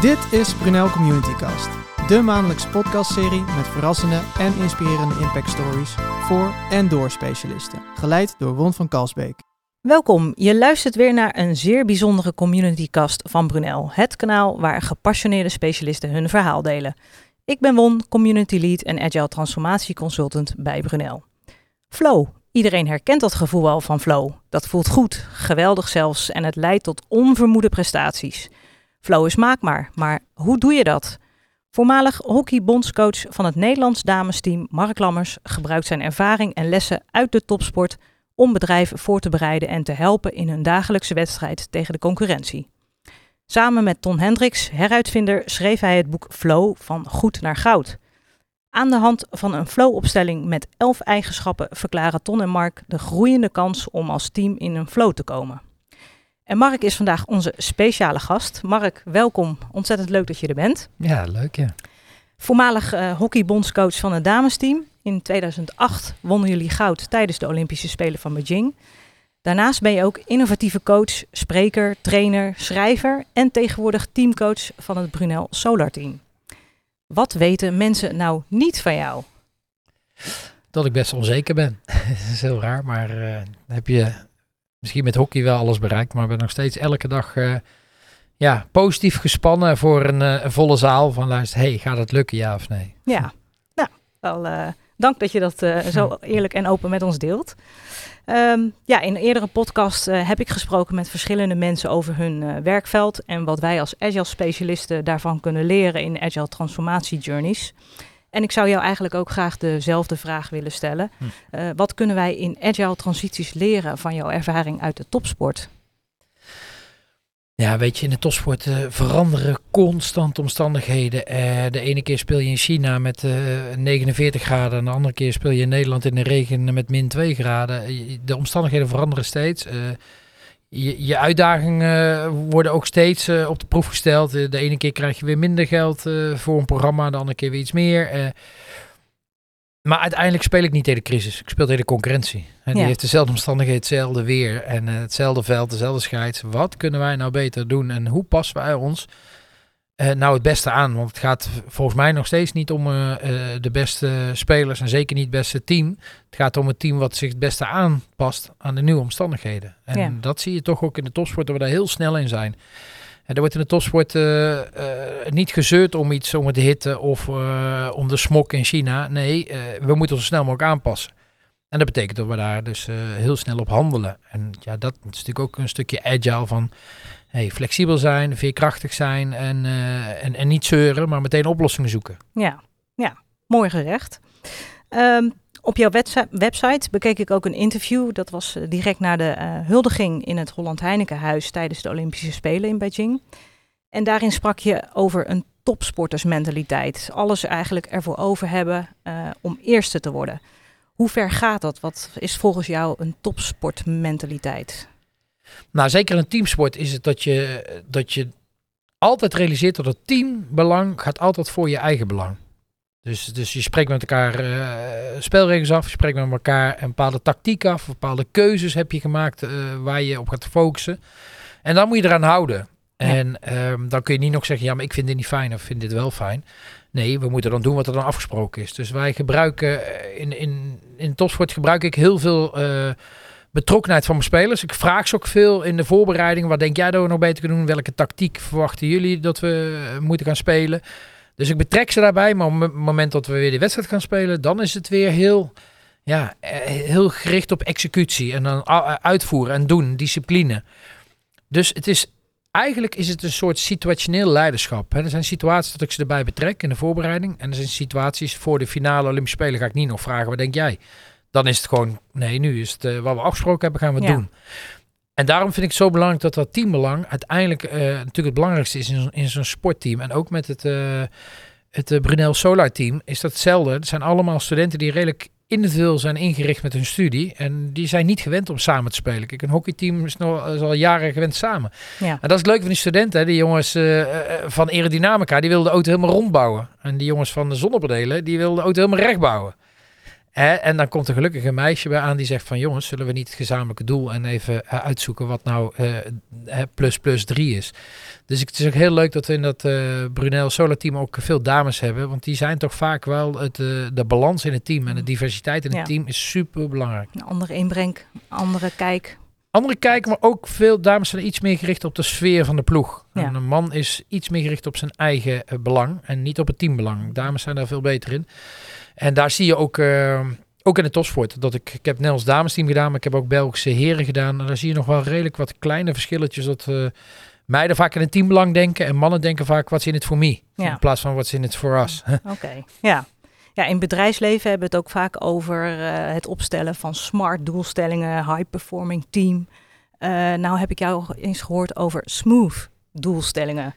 Dit is Brunel Communitycast, de maandelijkse podcastserie met verrassende en inspirerende impact stories voor en door specialisten, geleid door Won van Kalsbeek. Welkom, je luistert weer naar een zeer bijzondere communitycast van Brunel, het kanaal waar gepassioneerde specialisten hun verhaal delen. Ik ben Won, community lead en agile transformatie consultant bij Brunel. Flow. Iedereen herkent dat gevoel al van flow. Dat voelt goed, geweldig zelfs en het leidt tot onvermoede prestaties. Flow is maakbaar, maar hoe doe je dat? Voormalig hockeybondscoach van het Nederlands damesteam Mark Lammers gebruikt zijn ervaring en lessen uit de topsport om bedrijven voor te bereiden en te helpen in hun dagelijkse wedstrijd tegen de concurrentie. Samen met Ton Hendricks, heruitvinder, schreef hij het boek Flow van goed naar goud. Aan de hand van een flow-opstelling met elf eigenschappen verklaren Ton en Mark de groeiende kans om als team in een flow te komen. En Mark is vandaag onze speciale gast. Mark, welkom. Ontzettend leuk dat je er bent. Ja, leuk ja. Voormalig uh, hockeybondscoach van het damesteam. In 2008 wonnen jullie goud tijdens de Olympische Spelen van Beijing. Daarnaast ben je ook innovatieve coach, spreker, trainer, schrijver en tegenwoordig teamcoach van het Brunel Solar Team. Wat weten mensen nou niet van jou? Dat ik best onzeker ben. dat is heel raar, maar uh, heb je misschien met hockey wel alles bereikt, maar ben nog steeds elke dag uh, ja, positief gespannen voor een, uh, een, volle zaal. Van luister, hey, gaat het lukken, ja of nee? Ja, nou, wel dank dat je dat zo eerlijk en open met ons deelt. Um, ja, in een eerdere podcast uh, heb ik gesproken met verschillende mensen over hun uh, werkveld en wat wij als agile specialisten daarvan kunnen leren in agile transformatie journeys. En ik zou jou eigenlijk ook graag dezelfde vraag willen stellen. Hm. Uh, wat kunnen wij in agile transities leren van jouw ervaring uit de topsport? Ja, weet je, in de topsport uh, veranderen constant omstandigheden. Uh, de ene keer speel je in China met uh, 49 graden. En de andere keer speel je in Nederland in de regen met min 2 graden. De omstandigheden veranderen steeds. Je, je, uitdagingen worden ook steeds op de proef gesteld. de ene keer krijg je weer minder geld voor een programma, de andere keer weer iets meer. Maar uiteindelijk speel ik niet tegen de crisis. Ik speel tegen de concurrentie. En die heeft dezelfde omstandigheden, hetzelfde weer en hetzelfde veld, dezelfde scheids. Wat kunnen wij nou beter doen en hoe passen wij ons uh, nou het beste aan? Want het gaat volgens mij nog steeds niet om uh, de beste spelers en zeker niet het beste team. Het gaat om het team wat zich het beste aanpast aan de nieuwe omstandigheden. En ja. dat zie je toch ook in de topsport, dat we daar heel snel in zijn. Er wordt in de topsport uh, uh, niet gezeurd om iets, om het hitte of uh, om de smok in China. Nee, we moeten ons zo snel mogelijk aanpassen. En dat betekent dat we daar dus heel snel op handelen. En ja, dat is natuurlijk ook een stukje agile van flexibel zijn, veerkrachtig zijn en, en, en niet zeuren, maar meteen oplossingen zoeken. Ja, ja mooi gerecht. Um, op jouw website bekeek ik ook een interview. Dat was eh, direct na de uh, huldiging in het Holland Heinekenhuis tijdens de Olympische Spelen in Beijing. En daarin sprak je over een topsportersmentaliteit. Alles eigenlijk ervoor over hebben om eerste te worden. Hoe ver gaat dat? Wat is volgens jou een topsportmentaliteit? Nou, zeker in een teamsport is het dat je, dat je altijd realiseert dat het teambelang gaat altijd voor je eigen belang. Dus, dus je spreekt met elkaar uh, spelregels af, je spreekt met elkaar een bepaalde tactiek af, bepaalde keuzes heb je gemaakt uh, waar je op gaat focussen. En dan moet je eraan houden. Ja. En um, dan kun je niet nog zeggen, ja, maar ik vind dit niet fijn of vind dit wel fijn. Nee, we moeten dan doen wat er dan afgesproken is. Dus wij gebruiken, in, in, in topsport gebruik ik heel veel uh, betrokkenheid van mijn spelers. Ik vraag ze ook veel in de voorbereiding. Wat denk jij dat we nog beter kunnen doen? Welke tactiek verwachten jullie dat we moeten gaan spelen? Dus ik betrek ze daarbij, maar op het moment dat we weer die wedstrijd gaan spelen, dan is het weer heel, ja, eh, heel gericht op executie en dan uitvoeren en doen, discipline. Dus het is eigenlijk is het een soort situationeel leiderschap. Er zijn situaties dat ik ze erbij betrek in de voorbereiding. En er zijn situaties voor de finale Olympische Spelen ga ik niet nog vragen, wat denk jij? Dan is het gewoon, nee, nu is het uh, wat we afgesproken hebben, gaan we ja. doen. En daarom vind ik het zo belangrijk dat dat teambelang uiteindelijk uh, natuurlijk het belangrijkste is in, in zo'n sportteam. En ook met het, uh, het Brunel Solar Team is dat hetzelfde. Het zijn allemaal studenten die redelijk individueel zijn ingericht met hun studie. En die zijn niet gewend om samen te spelen. Kijk, een hockeyteam is, nog, is al jaren gewend samen. Ja. En dat is het leuke van die studenten. Hè? Die jongens van aerodynamica, die wilden de auto helemaal rondbouwen. En die jongens van de zonnepanelen, die wilden de auto helemaal recht bouwen. En dan komt er gelukkig een meisje bij aan die zegt van jongens, zullen we niet het gezamenlijke doel en even eh, uitzoeken wat nou eh, plus plus drie is. Dus ik- het is ook heel leuk dat we in dat eh Brunel Solar team ook veel dames hebben. Want die zijn toch vaak wel het, de balans in het team en de diversiteit in het team is super belangrijk. Een andere inbreng, andere kijk. Andere kijken, maar ook veel dames zijn iets meer gericht op de sfeer van de ploeg. Ja. En een man is iets meer gericht op zijn eigen belang en niet op het teambelang. Dames zijn daar veel beter in. En daar zie je ook, eh, ook in de topsport. Dat ik, ik heb Nels damesteam gedaan, maar ik heb ook Belgische heren gedaan. En daar zie je nog wel redelijk wat kleine verschilletjes. Dat eh, meiden vaak in het teambelang denken en mannen denken vaak wat in het voor me. Ja. In plaats van wat in het voor us. Oké, ja. Ja, in bedrijfsleven hebben we het ook vaak over eh, het opstellen van smart doelstellingen, high performing team. Eh, nou heb ik jou eens gehoord over smooth doelstellingen.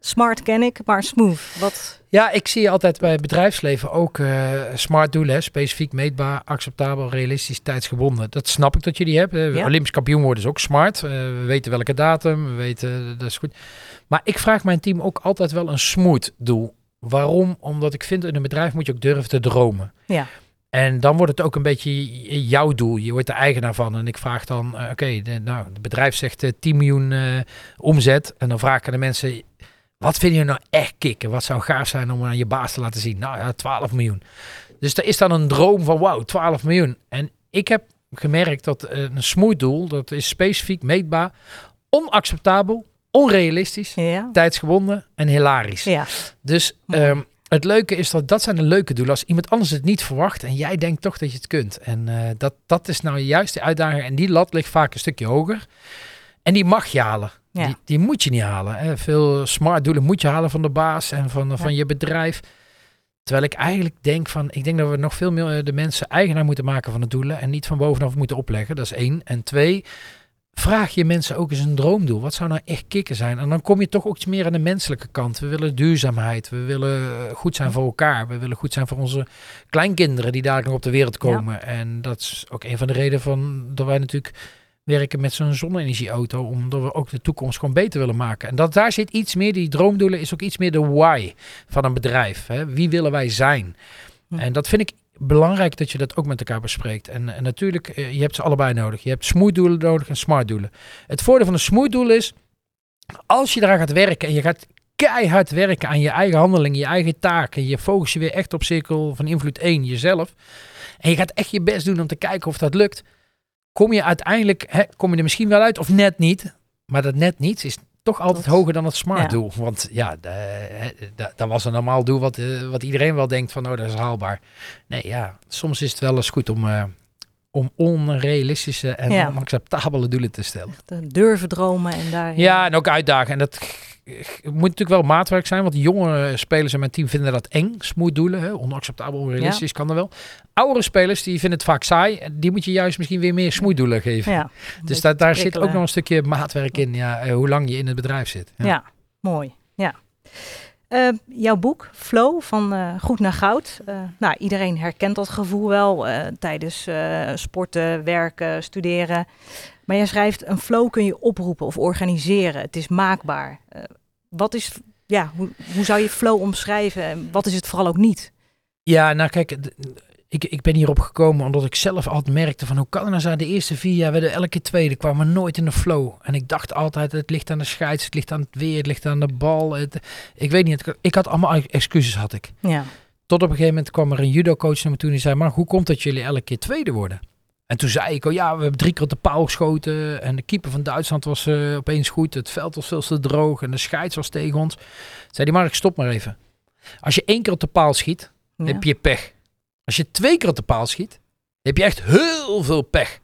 Smart ken ik, maar smooth, wat? Ja, ik zie altijd bij het bedrijfsleven ook eh, smart doelen. Hè? Specifiek, meetbaar, acceptabel, realistisch, tijdsgebonden. Dat snap ik dat je die hebt. hè. Ja. Olympisch kampioen worden is ook smart. Eh, we weten welke datum, we weten, dat is goed. Maar ik vraag mijn team ook altijd wel een smooth doel. Waarom? Omdat ik vind in een bedrijf moet je ook durven te dromen. Ja. En dan wordt het ook een beetje jouw doel. Je wordt de eigenaar van. En ik vraag dan, eh, oké, nou, het bedrijf zegt eh, 10 miljoen eh, omzet. En dan vraag ik aan de mensen, wat vind je nou echt kicken? Wat zou gaaf zijn om aan je baas te laten zien? Nou ja, 12 miljoen. Dus er is dan een droom van, wauw, 12 miljoen. En ik heb gemerkt dat eh, een smooth doel, dat is specifiek, meetbaar, onacceptabel, onrealistisch, Ja. tijdsgebonden en hilarisch. Ja, Dus ehm, het leuke is dat dat zijn de leuke doelen. Als iemand anders het niet verwacht en jij denkt toch dat je het kunt. En eh, dat, dat is nou juist de uitdaging. En die lat ligt vaak een stukje hoger. En die mag je halen. Ja. Die, die moet je niet halen. Hè. Veel smart doelen moet je halen van de baas en van, van je bedrijf. Terwijl ik eigenlijk denk van, ik denk dat we nog veel meer eh, de mensen eigenaar moeten maken van de doelen en niet van bovenaf moeten opleggen. Dat is één. En twee, vraag je mensen ook eens een droomdoel. Wat zou nou echt kicken zijn? En dan kom je toch ook iets meer aan de menselijke kant. We willen duurzaamheid. We willen eh, goed zijn voor elkaar. We willen goed zijn voor onze kleinkinderen die daar nog op de wereld komen. En dat is ook een van de redenen van dat wij natuurlijk werken met zo'n zonne-energieauto. Omdat we ook de toekomst gewoon beter willen maken. En dat daar zit iets meer, die droomdoelen is ook iets meer de why van een bedrijf. Hè? Wie willen wij zijn? En dat vind ik belangrijk dat je dat ook met elkaar bespreekt. En, en natuurlijk, eh, je hebt ze allebei nodig. Je hebt smooth doelen nodig en smart doelen. Het voordeel van een smooth doel is, als je eraan gaat werken en je gaat keihard werken aan je eigen handelingen, je eigen taken, je focus je weer echt op cirkel van invloed 1, jezelf. En je gaat echt je best doen om te kijken of dat lukt. Kom je uiteindelijk, hè, kom je er misschien wel uit of net niet. Maar dat net niet is toch altijd hoger dan het smart Ja. doel. Want ja, dat was een normaal doel wat, eh, wat iedereen wel denkt van, oh dat is haalbaar. Nee, ja, soms is het wel eens goed om, eh, om onrealistische en Ja. onacceptabele doelen te stellen. echt, eh, durven dromen en daar... Ja, en ook uitdagen. En dat g- moet natuurlijk wel maatwerk zijn, want jonge spelers in mijn team vinden dat eng. Smooth doelen, hè? onacceptabel, onrealistisch, kan er wel. Oudere spelers, die vinden het vaak saai. Die moet je juist misschien weer meer smooth doelen geven. ja. dus daar, daar zit ook nog een stukje maatwerk in, ja, eh, hoe lang je in het bedrijf zit. Ja, mooi. Ja. Eh, jouw boek, Flow, van eh, Goed naar Goud. Eh, nou, iedereen herkent dat gevoel wel tijdens sporten, werken, studeren. Maar jij schrijft, een flow kun je oproepen of organiseren. Het is maakbaar. Eh, wat is, ja, hoe, hoe zou je flow omschrijven? En wat is het vooral ook niet? Ja, nou kijk, ik, ik ben hierop gekomen omdat ik zelf altijd merkte van hoe kan het nou zijn, de eerste vier jaar werden elke tweede, kwamen we nooit in de flow. En ik dacht altijd, het ligt aan de scheids, het ligt aan het weer, het ligt aan de bal. Het, ik weet niet, het- ik had allemaal excuses had ik. Ja, Tot op een gegeven moment kwam er een judo-coach naar me toe en die zei, maar hoe komt dat jullie elke keer tweede worden? En toen zei ik, oh ja, we hebben drie keer op de paal geschoten en de keeper van Duitsland was eh, opeens goed. Het veld was veel te droog en de scheids was tegen ons. Zei die, Mark, stop maar even. Als je één keer op de paal schiet, ja. heb je pech. Als je twee keer op de paal schiet, heb je echt heel veel pech.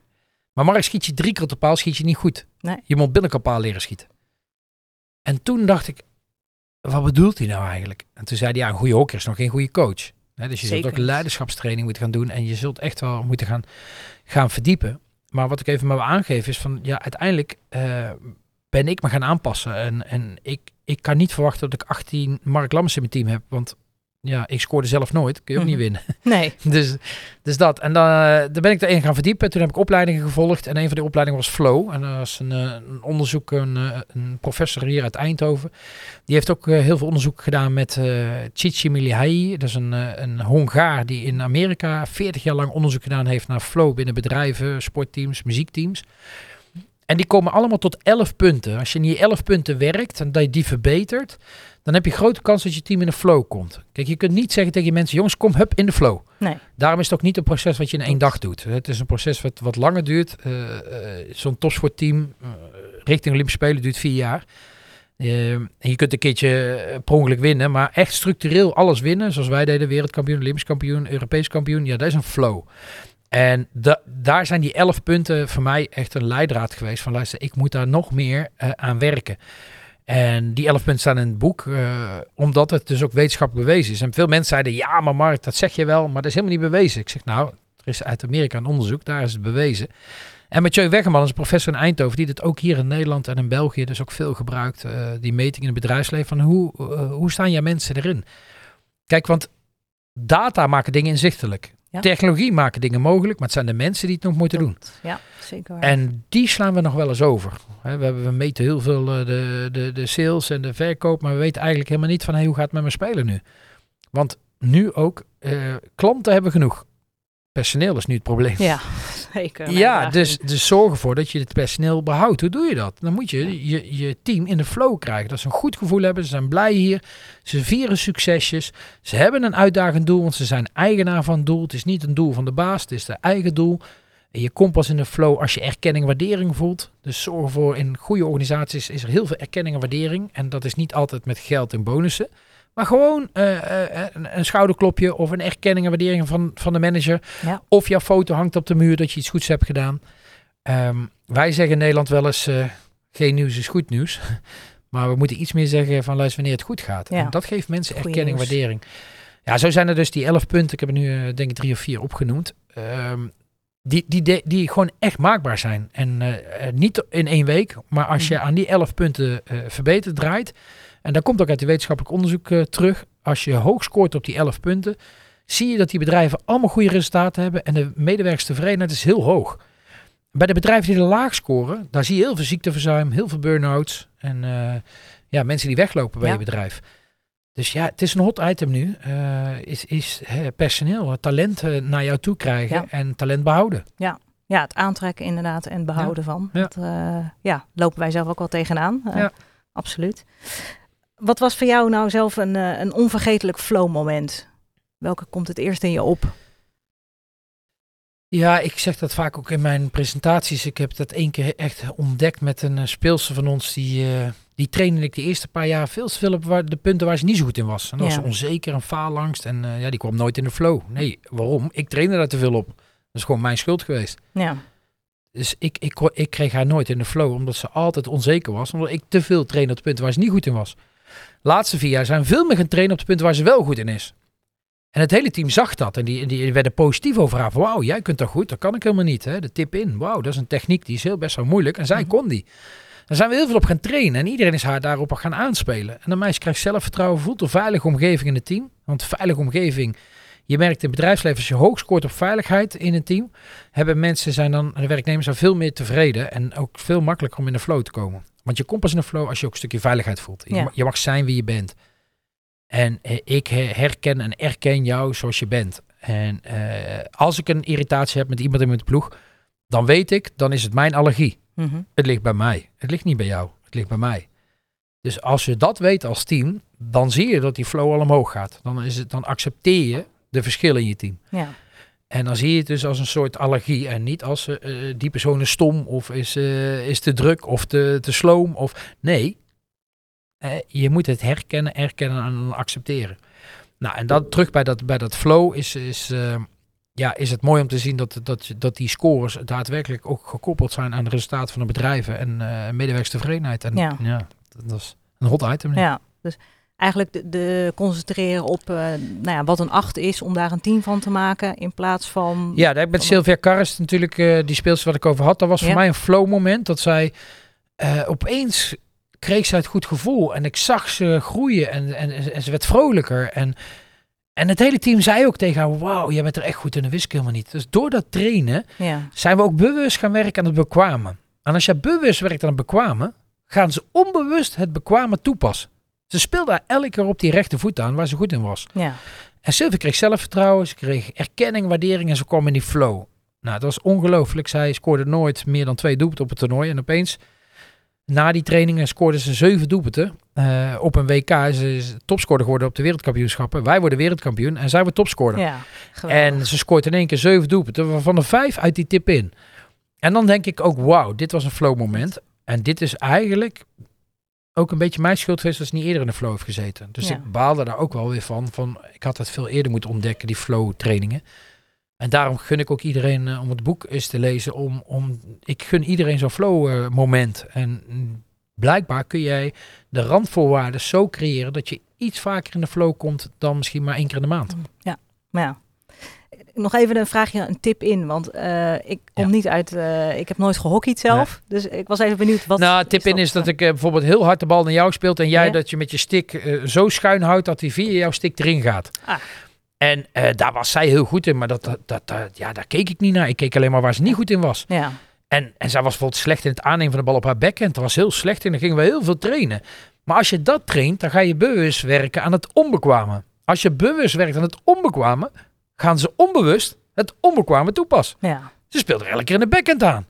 Maar Mark, schiet je drie keer op de paal, schiet je niet goed. Nee. Je moet binnenkant paal leren schieten. En toen dacht ik, wat bedoelt hij nou eigenlijk? En toen zei hij, ja, een goede hokker is nog geen goede coach. Dus je Zeker zult ook leiderschapstraining moeten gaan doen en je zult echt wel moeten gaan, gaan verdiepen. Maar wat ik even maar aangeven is van, ja, uiteindelijk eh, ben ik me gaan aanpassen. En, en ik, ik kan niet verwachten dat ik 18 Mark Lammers in mijn team heb, want ja, ik scoorde zelf nooit. Kun je ook Mhm. niet winnen. Nee. dus, dus dat. En dan uh, daar ben ik erin gaan verdiepen. Toen heb ik opleidingen gevolgd. En een van die opleidingen was Flow. En dat was een, uh, een onderzoek, een, uh, een, professor hier uit Eindhoven. Die heeft ook heel veel onderzoek gedaan met uh, Csikszentmihalyi. Dat is een, een Hongaar die in Amerika 40 jaar lang onderzoek gedaan heeft naar flow binnen bedrijven, sportteams, muziekteams. En die komen allemaal tot 11 punten. Als je in die 11 punten werkt en dat je die verbetert, dan heb je grote kans dat je team in de flow komt. Kijk, je kunt niet zeggen tegen je mensen, jongens, kom hup in de flow. Nee. Daarom is het ook niet een proces wat je in één dag doet. Het is een proces wat, wat langer duurt. Uh, uh, Zo'n topsportteam uh, richting Olympische Spelen duurt vier jaar. En je kunt een keertje per ongeluk winnen, maar echt structureel alles winnen, zoals wij deden, wereldkampioen, Olympisch kampioen, Europees kampioen, ja, dat is een flow. En da daar zijn die elf punten voor mij echt een leidraad geweest van luister, ik moet daar nog meer aan werken. En die elf punten staan in het boek, uh, omdat het dus ook wetenschappelijk bewezen is. En veel mensen zeiden, ja maar Mark, dat zeg je wel, maar dat is helemaal niet bewezen. Ik zeg, nou, er is uit Amerika een onderzoek, daar is het bewezen. En Mathieu Weggeman is een professor in Eindhoven, die dit ook hier in Nederland en in België dus ook veel gebruikt. Uh, die meting in het bedrijfsleven, van hoe, uh, hoe staan jouw mensen erin? Kijk, want data maken dingen inzichtelijk. Ja. Technologie maken dingen mogelijk, maar het zijn de mensen die het nog moeten doen. Ja, zeker. Waar. En die slaan we nog wel eens over. He, we, hebben, we meten heel veel uh, de, de, de sales en de verkoop, maar we weten eigenlijk helemaal niet van hey, hoe gaat het met mijn speler nu? Want nu ook, uh, klanten hebben genoeg. Personeel is nu het probleem. Ja, Ja, dus, dus zorg ervoor dat je het personeel behoudt. Hoe doe je dat? Dan moet je je, je team in de flow krijgen. Dat ze een goed gevoel hebben. Ze zijn blij hier. Ze vieren succesjes. Ze hebben een uitdagend doel, want ze zijn eigenaar van het doel. Het is niet een doel van de baas, het is het eigen doel. En je komt pas in de flow als je erkenning en waardering voelt. Dus zorg ervoor, in goede organisaties is er heel veel erkenning en waardering. En dat is niet altijd met geld en bonussen. Maar gewoon uh, uh, een, een, schouderklopje of een erkenning en waardering van, van de manager. Ja. Of jouw foto hangt op de muur dat je iets goeds hebt gedaan. Um, wij zeggen in Nederland wel eens, uh, geen nieuws is goed nieuws. Maar we moeten iets meer zeggen van luister wanneer het goed gaat. Ja. En dat geeft mensen Goeie erkenning en nieuws. waardering. Ja, zo zijn er dus die elf punten. Ik heb er nu denk ik drie of vier opgenoemd. Um, die, die, die, die gewoon echt maakbaar zijn. En niet in één week, maar als je Mhm. aan die elf punten verbeterd draait. En dat komt ook uit het wetenschappelijk onderzoek uh, terug. Als je hoog scoort op die elf punten, zie je dat die bedrijven allemaal goede resultaten hebben. En de medewerkerstevredenheid is heel hoog. Bij de bedrijven die er laag scoren, daar zie je heel veel ziekteverzuim, heel veel burn-outs. En uh, ja, mensen die weglopen bij Ja. je bedrijf. Dus ja, het is een hot item nu. Uh, is is hè, personeel, talent uh, naar jou toe krijgen Ja. en talent behouden. Ja, het aantrekken inderdaad en behouden van. Ja. Dat ja, lopen wij zelf ook wel tegenaan. Ja. Absoluut. Wat was voor jou nou zelf een, uh, een onvergetelijk flow moment? Welke komt het eerst in je op? Ja, ik zeg dat vaak ook in mijn presentaties. Ik heb dat één keer echt ontdekt met een uh, speelster van ons. Die, uh, die trainde ik de eerste paar jaar veel te veel op waar, de punten waar ze niet zo goed in was. En Ja. was ze onzeker en faalangst. En uh, ja, die kwam nooit in de flow. Nee, waarom? Ik trainde daar te veel op. Dat is gewoon mijn schuld geweest. Ja, Dus ik, ik, ik, kreeg haar nooit in de flow, omdat ze altijd onzeker was. Omdat ik te veel trainde op de punten waar ze niet goed in was. Laatste vier jaar zijn veel meer gaan trainen op de punten waar ze wel goed in is. En het hele team zag dat en die, die werden positief over haar. Van, Wauw, jij kunt dat goed, dat kan ik helemaal niet. Hè? De tip in, wauw, dat is een techniek die is heel best wel moeilijk. En zij Mhm. kon die. Daar zijn we heel veel op gaan trainen en iedereen is haar daarop gaan aanspelen. En de meisje krijgt zelfvertrouwen, voelt een veilige omgeving in het team. Want veilige omgeving, je merkt in het bedrijfsleven, als je hoog scoort op veiligheid in een team, hebben mensen zijn dan, de werknemers zijn veel meer tevreden en ook veel makkelijker om in de flow te komen. Want je komt pas in de flow als je ook een stukje veiligheid voelt. Je, mag zijn wie je bent. En eh, ik he- herken en erken jou zoals je bent. En eh, als ik een irritatie heb met iemand in mijn ploeg, dan weet ik, dan is het mijn allergie. Mhm. Het ligt bij mij. Het ligt niet bij jou. Het ligt bij mij. Dus als je dat weet als team, dan zie je dat die flow al omhoog gaat. Dan, is het, dan accepteer je de verschillen in je team. ja. En dan zie je het dus als een soort allergie. En niet als eh, die persoon is stom of is, eh, is te druk of te, te sloom. Of, nee, Eh, je moet het herkennen, erkennen en dan accepteren. Nou, en dat terug bij dat, bij dat flow is, is, ja, is het mooi om te zien dat, dat, dat die scores daadwerkelijk ook gekoppeld zijn aan de resultaten van de bedrijven en medewerkstervredenheid. En Ja. ja. dat is een hot item. nu. ja. Dus eigenlijk de, de concentreren op eh, nou ja, wat een acht is om daar een team van te maken in plaats van... Ja, daar met Sylvia Karst natuurlijk, eh, die speelster wat ik over had. Dat was voor Ja. mij een flow moment. Dat zij eh, opeens kreeg zij het goed gevoel. En ik zag ze groeien en, en, en ze werd vrolijker. En En het hele team zei ook tegen haar, wauw, jij bent er echt goed in, dat wist ik helemaal niet. Dus door dat trainen Ja. zijn we ook bewust gaan werken aan het bekwamen. En als je bewust werkt aan het bekwamen, gaan ze onbewust het bekwamen toepassen. Ze speelde daar elke keer op die rechte voet aan waar ze goed in was. Ja. En Sylvie kreeg zelfvertrouwen, ze kreeg erkenning, waardering en ze kwam in die flow. Nou, dat was ongelooflijk. Zij scoorde nooit meer dan twee doelpunten op het toernooi. En opeens, na die trainingen, scoorde ze zeven doelpunten eh, op een WK. Ze is topscorer geworden op de wereldkampioenschappen. Wij worden wereldkampioen en zij wordt topscorer. Ja. En ze scoort in één keer zeven doelpunten, waarvan er vijf uit die tip in. En dan denk ik ook, wauw, dit was een flow moment. En dit is eigenlijk ook een beetje mijn schuld geweest dat ze niet eerder in de flow heeft gezeten. Dus Ja. ik baalde daar ook wel weer van, van. Ik had het veel eerder moeten ontdekken, die flow trainingen. En daarom gun ik ook iedereen eh, om het boek eens te lezen. Om, om, ik gun iedereen zo'n flow eh, moment. En blijkbaar kun jij de randvoorwaarden zo creëren dat je iets vaker in de flow komt dan misschien maar één keer in de maand. Maar ja. Nog even een vraagje, een tip in. Want eh, ik kom Ja. niet uit... eh, ik heb nooit gehockeyd zelf. Dus ik was even benieuwd wat... nou, tip in is dat ik eh, bijvoorbeeld heel hard de bal naar jou speelt en jij Ja. dat je met je stick zo schuin houdt dat hij via jouw stick erin gaat. Ah. En daar was zij heel goed in, maar dat, dat, dat, dat- ja, daar keek ik niet naar. Ik keek alleen maar waar ze niet goed in was. Ja. En, en zij was bijvoorbeeld slecht in het aannemen van de bal op haar backhand. Dat was heel slecht en dan gingen we heel veel trainen. Maar als je dat traint, dan ga je bewust werken aan het onbekwame. Als je bewust werkt aan het onbekwame, gaan ze onbewust het onbekwame toepassen. Ja. Ze speelde er elke keer in de backhand aan.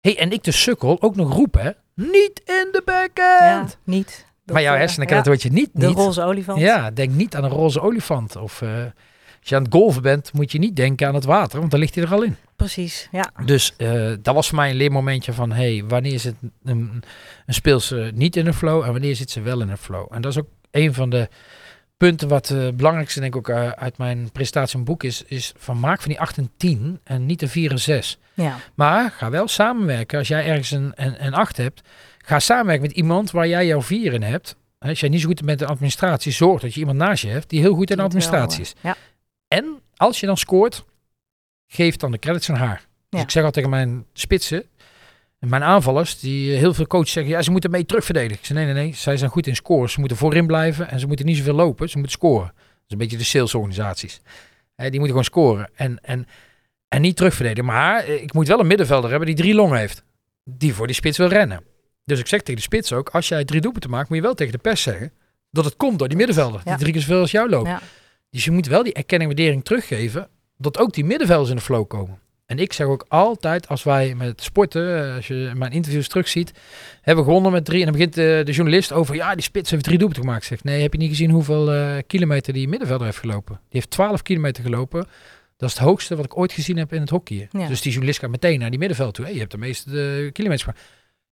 hey, en ik de sukkel ook nog roepen, hè? Niet in de ja. backhand! Niet. Dat, maar jouw eh, hersenen ja, kennen het woordje niet. De niet. roze olifant. Ja, denk niet aan een roze olifant. Of eh, als je aan het golven bent, moet je niet denken aan het water, want dan ligt hij er al in. Precies. Ja. Dus eh, dat was voor mij een leermomentje van, hey, wanneer zit een, een speelse niet in een flow en wanneer zit ze wel in een flow? En dat is ook een van de punten wat het belangrijkste denk ik ook eh, uit mijn presentatie mijn boek is, is van maak van die 8 en 10 en niet de 4 en 6. Ja. Maar ga wel samenwerken. Als jij ergens een, een, een 8 hebt, ga samenwerken met iemand waar jij jouw 4 in hebt. Als jij niet zo goed bent in administratie, zorg dat je iemand naast je hebt die heel goed in administratie is. eh, Ja. En als je dan scoort, geef dan de credits aan haar. Dus Ja. ik zeg altijd tegen mijn spitsen, en mijn aanvallers, die eh, heel veel coaches zeggen, ja, ze moeten mee terugverdedigen. Ik zeg, nee, nee, nee, zij zijn goed in scores. Ze moeten voorin blijven en ze moeten niet zoveel lopen. Ze moeten scoren. Dat is een beetje de salesorganisaties. Die moeten gewoon scoren en, en, en niet terugverdedigen. Maar eh, ik moet wel een middenvelder hebben die drie longen heeft. Die voor die spits wil rennen. Dus ik zeg tegen de spits ook, als jij drie doelpunten maakt, moet je wel tegen de pers zeggen dat het komt door die middenvelder. Ja. Die drie keer zoveel als jou loopt. Ja. Dus je moet wel die erkenning en waardering teruggeven, dat ook die middenvelders in de flow komen. En ik zeg ook altijd, als wij met sporten, eh, als je mijn interviews terugziet, hebben we gewonnen met drie. En dan begint de, de journalist over, ja, die spits heeft drie doelpunten gemaakt. Zegt, nee, heb je niet gezien hoeveel eh, kilometer die middenvelder heeft gelopen? Die heeft 12 kilometer gelopen. Dat is het hoogste wat ik ooit gezien heb in het hockey. Ja. Dus die journalist gaat meteen naar die middenveld toe. Hey, je hebt de meeste eh, kilometers gemaakt.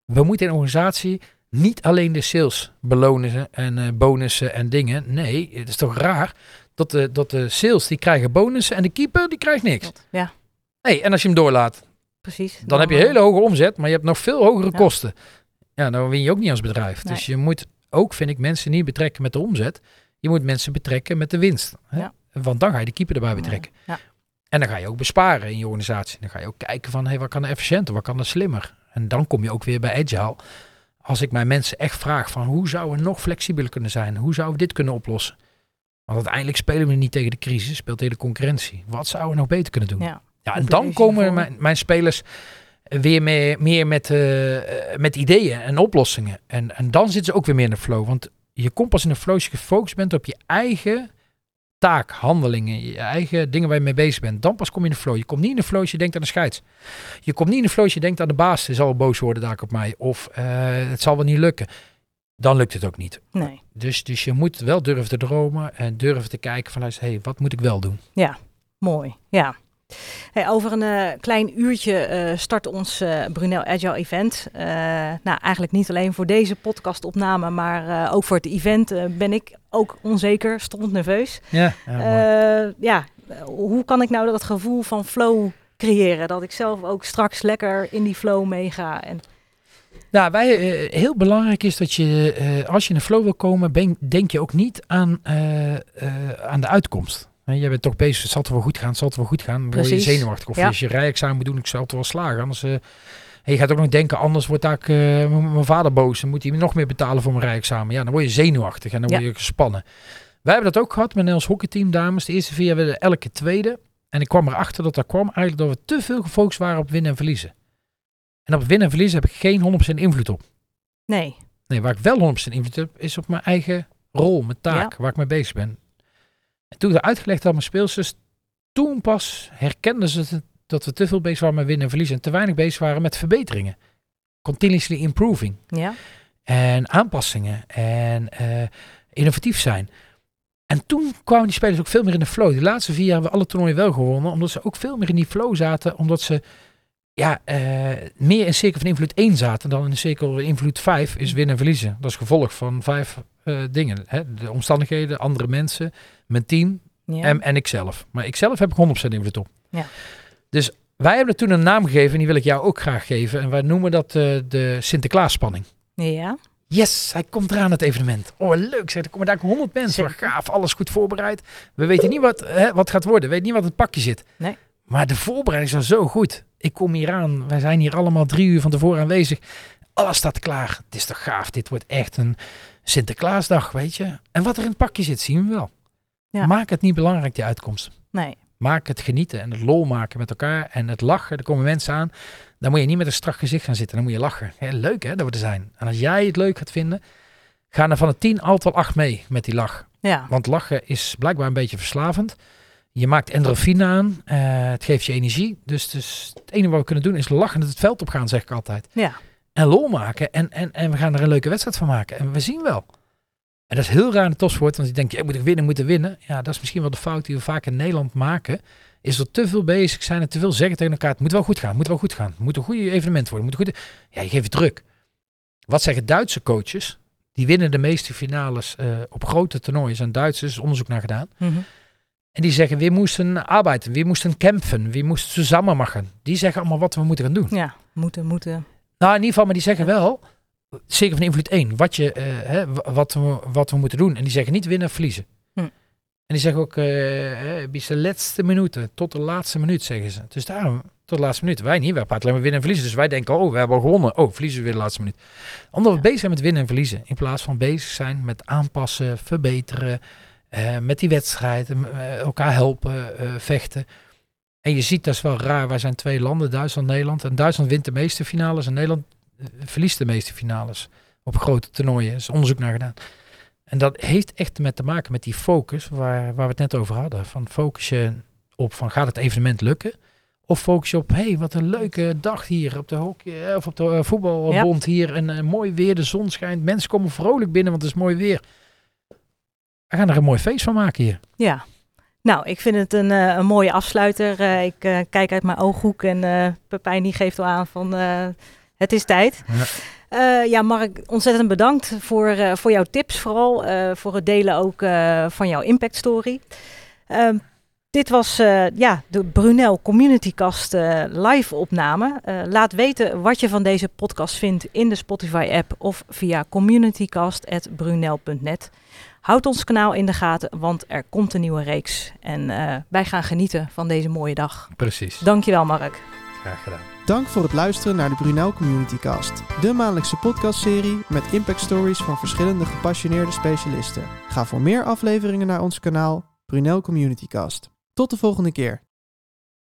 We moeten in een organisatie niet alleen de sales belonen en eh, bonussen en dingen. Nee, het is toch raar dat de, dat de sales die krijgen bonussen en de keeper die krijgt niks. Ja. Hey, en als je hem doorlaat, Precies. dan heb je hele hoge omzet, maar je hebt nog veel hogere Ja. kosten. Ja, dan win je ook niet als bedrijf. Nee. Dus je moet ook, vind ik, mensen niet betrekken met de omzet. Je moet mensen betrekken met de winst. Hè? Ja. Want dan ga je de keeper erbij betrekken. Ja. En dan ga je ook besparen in je organisatie. Dan ga je ook kijken van, hey, wat kan er efficiënter, wat kan er slimmer? En dan kom je ook weer bij Agile. Als ik mijn mensen echt vraag van, hoe zouden we nog flexibeler kunnen zijn? Hoe zouden we dit kunnen oplossen? Want uiteindelijk spelen we niet tegen de crisis, speelt tegen de concurrentie. Wat zouden we nog beter kunnen doen? Ja. Ja, en dan komen mijn, mijn spelers weer meer, meer met, eh, met ideeën en oplossingen. En, en dan zitten ze ook weer meer in de flow. Want je komt pas in de flow als je gefocust bent op je eigen taak, handelingen, je eigen dingen waar je mee bezig bent. Dan pas kom je in de flow. Je komt niet in de flow als je denkt aan de scheids. Je komt niet in de flow als je denkt aan de baas. Hij zal boos worden daar op mij. Of eh, het zal wel niet lukken. Dan lukt het ook niet. Nee. Dus, dus je moet wel durven te dromen en durven te kijken van, luister, hey, wat moet ik wel doen? Mooi, ja. Hey, over een eh, klein uurtje eh, start ons eh, Brunel Agile Event. Nou, eigenlijk niet alleen voor deze podcastopname, maar ook voor het event ben ik ook onzeker, stond nerveus. Ja, ja, eh, hoe kan ik nou dat gevoel van flow creëren? Dat ik zelf ook straks lekker in die flow meega. En, Nou, wij, heel belangrijk is dat je, als je in de flow wil komen, ben- denk je ook niet aan, aan de uitkomst. Jij bent toch bezig, het zal toch wel goed gaan, het zal toch wel goed gaan. Dan word je zenuwachtig. Of Ja. als je rijexamen moet doen, ik zal het wel slagen. Anders, en je gaat ook nog denken, anders wordt daar, eh, mijn vader boos. Dan moet hij me nog meer betalen voor mijn rijexamen. Ja, dan word je zenuwachtig en dan Ja. word je gespannen. Wij hebben dat ook gehad met ons hockeyteam, dames. De eerste vier jaar werden elke tweede. En ik kwam erachter dat dat kwam eigenlijk dat we te veel gefocust waren op winnen en verliezen. En op winnen en verliezen heb ik geen 100% invloed op. Nee. Nee, waar ik wel 100% invloed heb, is op mijn eigen rol, mijn taak, waar ik mee bezig ben. En toen ik dat uitgelegd had aan mijn speelsters, toen pas herkenden ze dat we te veel bezig waren met winnen en verliezen en te weinig bezig waren met verbeteringen. Continuously improving. Ja. En aanpassingen en eh, innovatief zijn. En toen kwamen die spelers ook veel meer in de flow. De laatste vier jaar hebben we alle toernooien wel gewonnen, omdat ze ook veel meer in die flow zaten, omdat ze ja, uh, meer in cirkel van invloed 1 zaten dan in de cirkel van invloed 5 is winnen en verliezen. Dat is gevolg van vijf uh, dingen. Hè? De omstandigheden, andere mensen, mijn team Ja. en, en ikzelf. Maar ikzelf heb ik 100% invloed op. Ja. Dus wij hebben er toen een naam gegeven en die wil ik jou ook graag geven. En wij noemen dat uh, de Sinterklaasspanning. ja. Yes, hij komt eraan het evenement. Oh, leuk zeg. Er komen daar 100 mensen. Gaaf, alles goed voorbereid. We weten niet wat, hè, wat gaat worden. We weten niet wat in het pakje zit. Nee. Maar de voorbereiding is al zo goed. Ik kom hier aan. Wij zijn hier allemaal drie uur van tevoren aanwezig. Alles staat klaar. Het is toch gaaf. Dit wordt echt een Sinterklaasdag, weet je. En wat er in het pakje zit, zien we wel. Ja. Maak het niet belangrijk, die uitkomst. Nee. Maak het genieten en het lol maken met elkaar. En het lachen. Er komen mensen aan. Dan moet je niet met een strak gezicht gaan zitten. Dan moet je lachen. Leuk hè, dat we er zijn. En als jij het leuk gaat vinden, gaan er van de tien altijd wel acht mee met die lach. Ja. Want lachen is blijkbaar een beetje verslavend. Je maakt endorfine aan. eh, het geeft je energie. Dus, dus het enige wat we kunnen doen is lachen het veld op gaan, zeg ik altijd. Ja. En lol maken. En, en, en we gaan er een leuke wedstrijd van maken. En we zien wel. En dat is heel raar in de topsport. Want je denkt, ja, moet ik winnen, moeten winnen. Ja, dat is misschien wel de fout die we vaak in Nederland maken. Is er te veel bezig zijn en te veel zeggen tegen elkaar. Het moet wel goed gaan, het moet wel goed gaan. Het moet een goed evenement worden. Het Moet een goede... Ja, je geeft druk. Wat zeggen Duitse coaches? Die winnen de meeste finales eh, op grote toernooien. Zijn Duitsers, is onderzoek naar gedaan. Mhm. En die zeggen, we moesten arbeiden, we moesten kämpfen, we moesten samen maken. Die zeggen allemaal wat we moeten gaan doen. Ja. Moeten, moeten. Nou, in ieder geval, maar die zeggen wel, zeker van invloed 1, wat, je, eh, hè, wat, we, wat we moeten doen. En die zeggen niet winnen verliezen. Hm. En die zeggen ook, eh, hè, bis de laatste minuten, tot de laatste minuut, zeggen ze. Dus daarom, tot de laatste minuut. Wij niet, wij praten alleen maar winnen en verliezen. Dus wij denken, oh, we hebben al gewonnen. Oh, verliezen we weer de laatste minuut. Omdat we Ja. bezig zijn met winnen en verliezen. In plaats van bezig zijn met aanpassen, verbeteren, eh, met die wedstrijd, eh, elkaar helpen, eh, vechten. En je ziet, dat is wel raar, wij zijn twee landen, Duitsland en Nederland. En Duitsland wint de meeste finales en Nederland verliest de meeste finales op grote toernooien. Er is onderzoek naar gedaan. En dat heeft echt met te maken met die focus waar, waar we het net over hadden. Van focus je op van gaat het evenement lukken? Of focus je op, hé, hey, wat een leuke dag hier op de hockey, of op de voetbalbond hier. En mooi weer, de zon schijnt. Mensen komen vrolijk binnen, want het is mooi weer. We gaan er een mooi feest van maken hier. Ja. Nou, ik vind het een, eh, een mooie afsluiter. Eh, ik eh, kijk uit mijn ooghoek en Pepijn die geeft al aan van het is tijd. Ja. Eh, ja, Mark, ontzettend bedankt voor, voor jouw tips vooral. voor het delen ook van jouw impact story. Ehm, dit was ja, de Brunel Communitycast live opname. Laat weten wat je van deze podcast vindt in de Spotify app of via communitycast.brunel.net. Houd ons kanaal in de gaten, want er komt een nieuwe reeks. En eh, wij gaan genieten van deze mooie dag. Precies. Dankjewel Mark. Graag gedaan. Dank voor het luisteren naar de Brunel Communitycast, de maandelijkse podcastserie met impact stories van verschillende gepassioneerde specialisten. Ga voor meer afleveringen naar ons kanaal Brunel Communitycast. Tot de volgende keer.